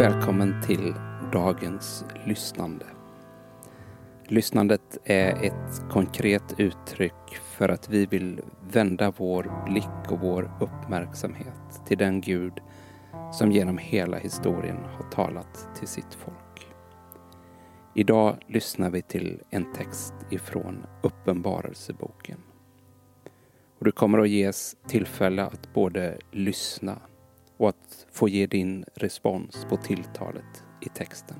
Välkommen till dagens lyssnande. Lyssnandet är ett konkret uttryck för att vi vill vända vår blick och vår uppmärksamhet till den Gud som genom hela historien har talat till sitt folk. Idag lyssnar vi till en text ifrån Uppenbarelseboken. Och du kommer att ges tillfälle att både lyssna och att få ge din respons på tilltalet i texten.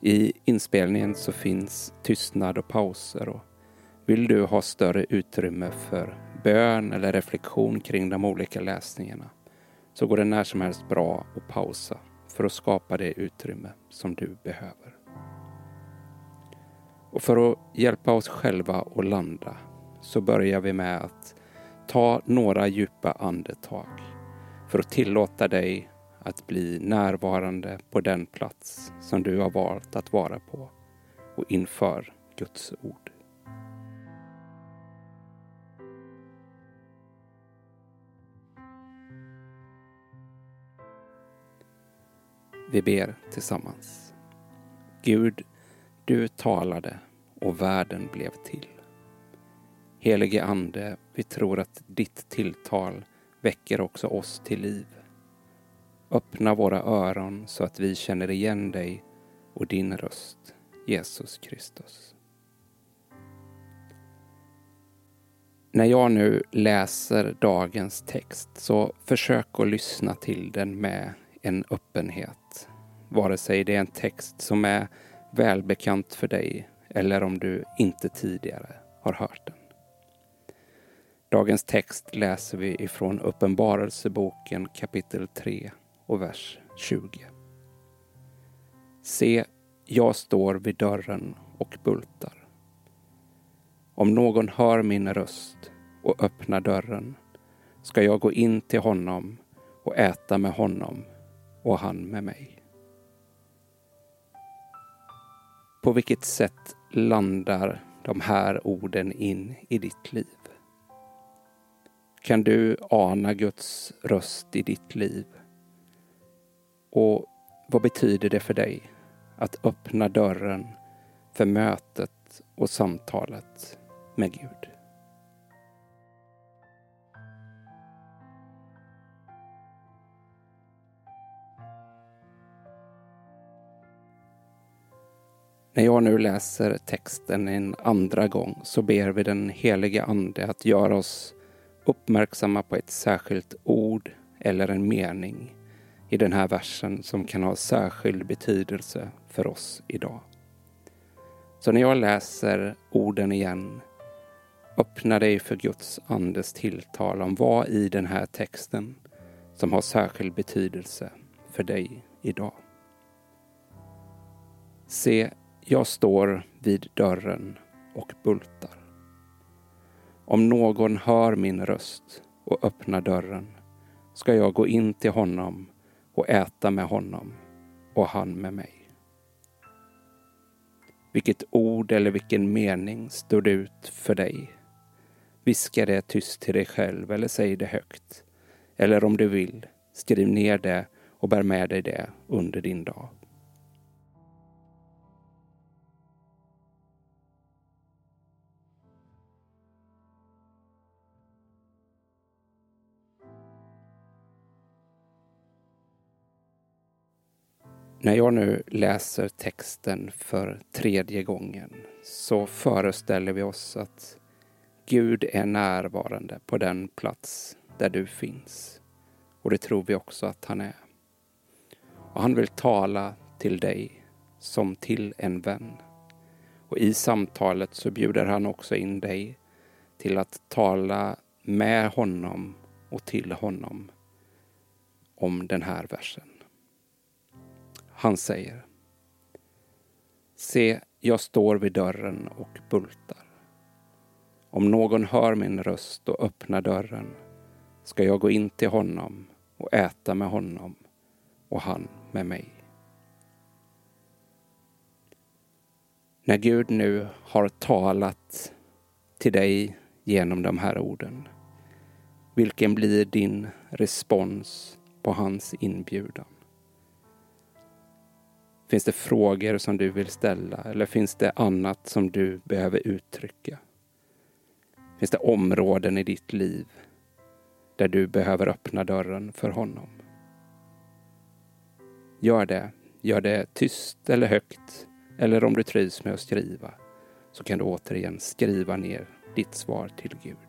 I inspelningen så finns tystnad och pauser och vill du ha större utrymme för bön eller reflektion kring de olika läsningarna så går det när som helst bra att pausa för att skapa det utrymme som du behöver. Och för att hjälpa oss själva att landa så börjar vi med att ta några djupa andetag för att tillåta dig att bli närvarande på den plats som du har valt att vara på och inför Guds ord. Vi ber tillsammans. Gud, du talade och världen blev till. Helige Ande, vi tror att ditt tilltal väcker också oss till liv. Öppna våra öron så att vi känner igen dig och din röst, Jesus Kristus. När jag nu läser dagens text så försök att lyssna till den med en öppenhet. Vare sig det är en text som är välbekant för dig eller om du inte tidigare har hört den. Dagens text läser vi ifrån Uppenbarelseboken kapitel 3 och vers 20. Se, jag står vid dörren och bultar. Om någon hör min röst och öppnar dörren ska jag gå in till honom och äta med honom och han med mig. På vilket sätt landar de här orden in i ditt liv? Kan du ana Guds röst i ditt liv? Och vad betyder det för dig att öppna dörren för mötet och samtalet med Gud? När jag nu läser texten en andra gång så ber vi den helige Ande att göra oss uppmärksamma på ett särskilt ord eller en mening i den här versen som kan ha särskild betydelse för oss idag. Så när jag läser orden igen, öppna dig för Guds andes tilltal om vad i den här texten som har särskild betydelse för dig idag. Se, jag står vid dörren och bultar. Om någon hör min röst och öppnar dörren ska jag gå in till honom och äta med honom och han med mig. Vilket ord eller vilken mening står det ut för dig? Viska det tyst till dig själv eller säg det högt. Eller om du vill, skriv ner det och bär med dig det under din dag. När jag nu läser texten för tredje gången så föreställer vi oss att Gud är närvarande på den plats där du finns. Och det tror vi också att han är. Och han vill tala till dig som till en vän. Och i samtalet så bjuder han också in dig till att tala med honom och till honom om den här versen. Han säger Se, jag står vid dörren och bultar. Om någon hör min röst och öppnar dörren ska jag gå in till honom och äta med honom och han med mig. När Gud nu har talat till dig genom de här orden, vilken blir din respons på hans inbjudan? Finns det frågor som du vill ställa eller finns det annat som du behöver uttrycka? Finns det områden i ditt liv där du behöver öppna dörren för honom? Gör det. Gör det tyst eller högt. Eller om du trivs med att skriva så kan du återigen skriva ner ditt svar till Gud.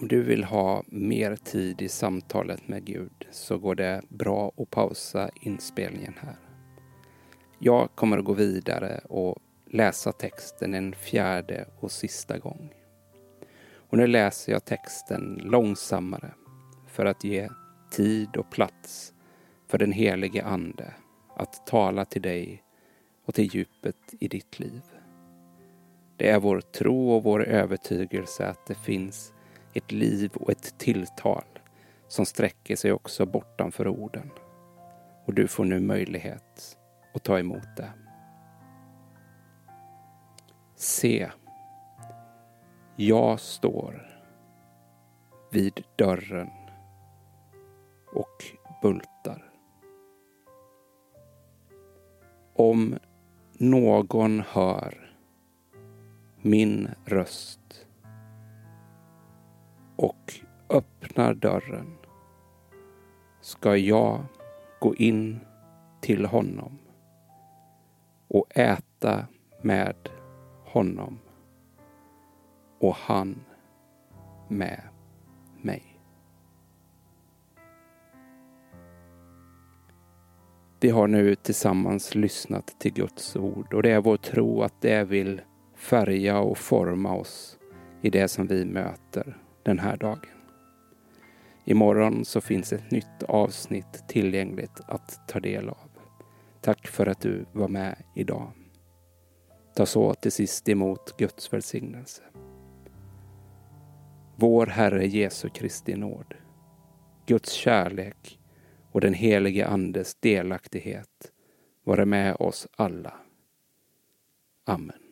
Om du vill ha mer tid i samtalet med Gud så går det bra att pausa inspelningen här. Jag kommer att gå vidare och läsa texten en fjärde och sista gång. Och nu läser jag texten långsammare för att ge tid och plats för den helige Ande att tala till dig och till djupet i ditt liv. Det är vår tro och vår övertygelse att det finns ett liv och ett tilltal som sträcker sig också bortanför orden. Och du får nu möjlighet att ta emot det. Se, jag står vid dörren och bultar. Om någon hör min röst och öppnar dörren ska jag gå in till honom och äta med honom och han med mig. Vi har nu tillsammans lyssnat till Guds ord och det är vår tro att det vill färga och forma oss i det som vi möter den här dagen. Imorgon så finns ett nytt avsnitt tillgängligt att ta del av. Tack för att du var med idag. Ta så till sist emot Guds välsignelse. Vår Herre Jesu Kristi nåd, Guds kärlek och den helige Andes delaktighet vare med oss alla. Amen.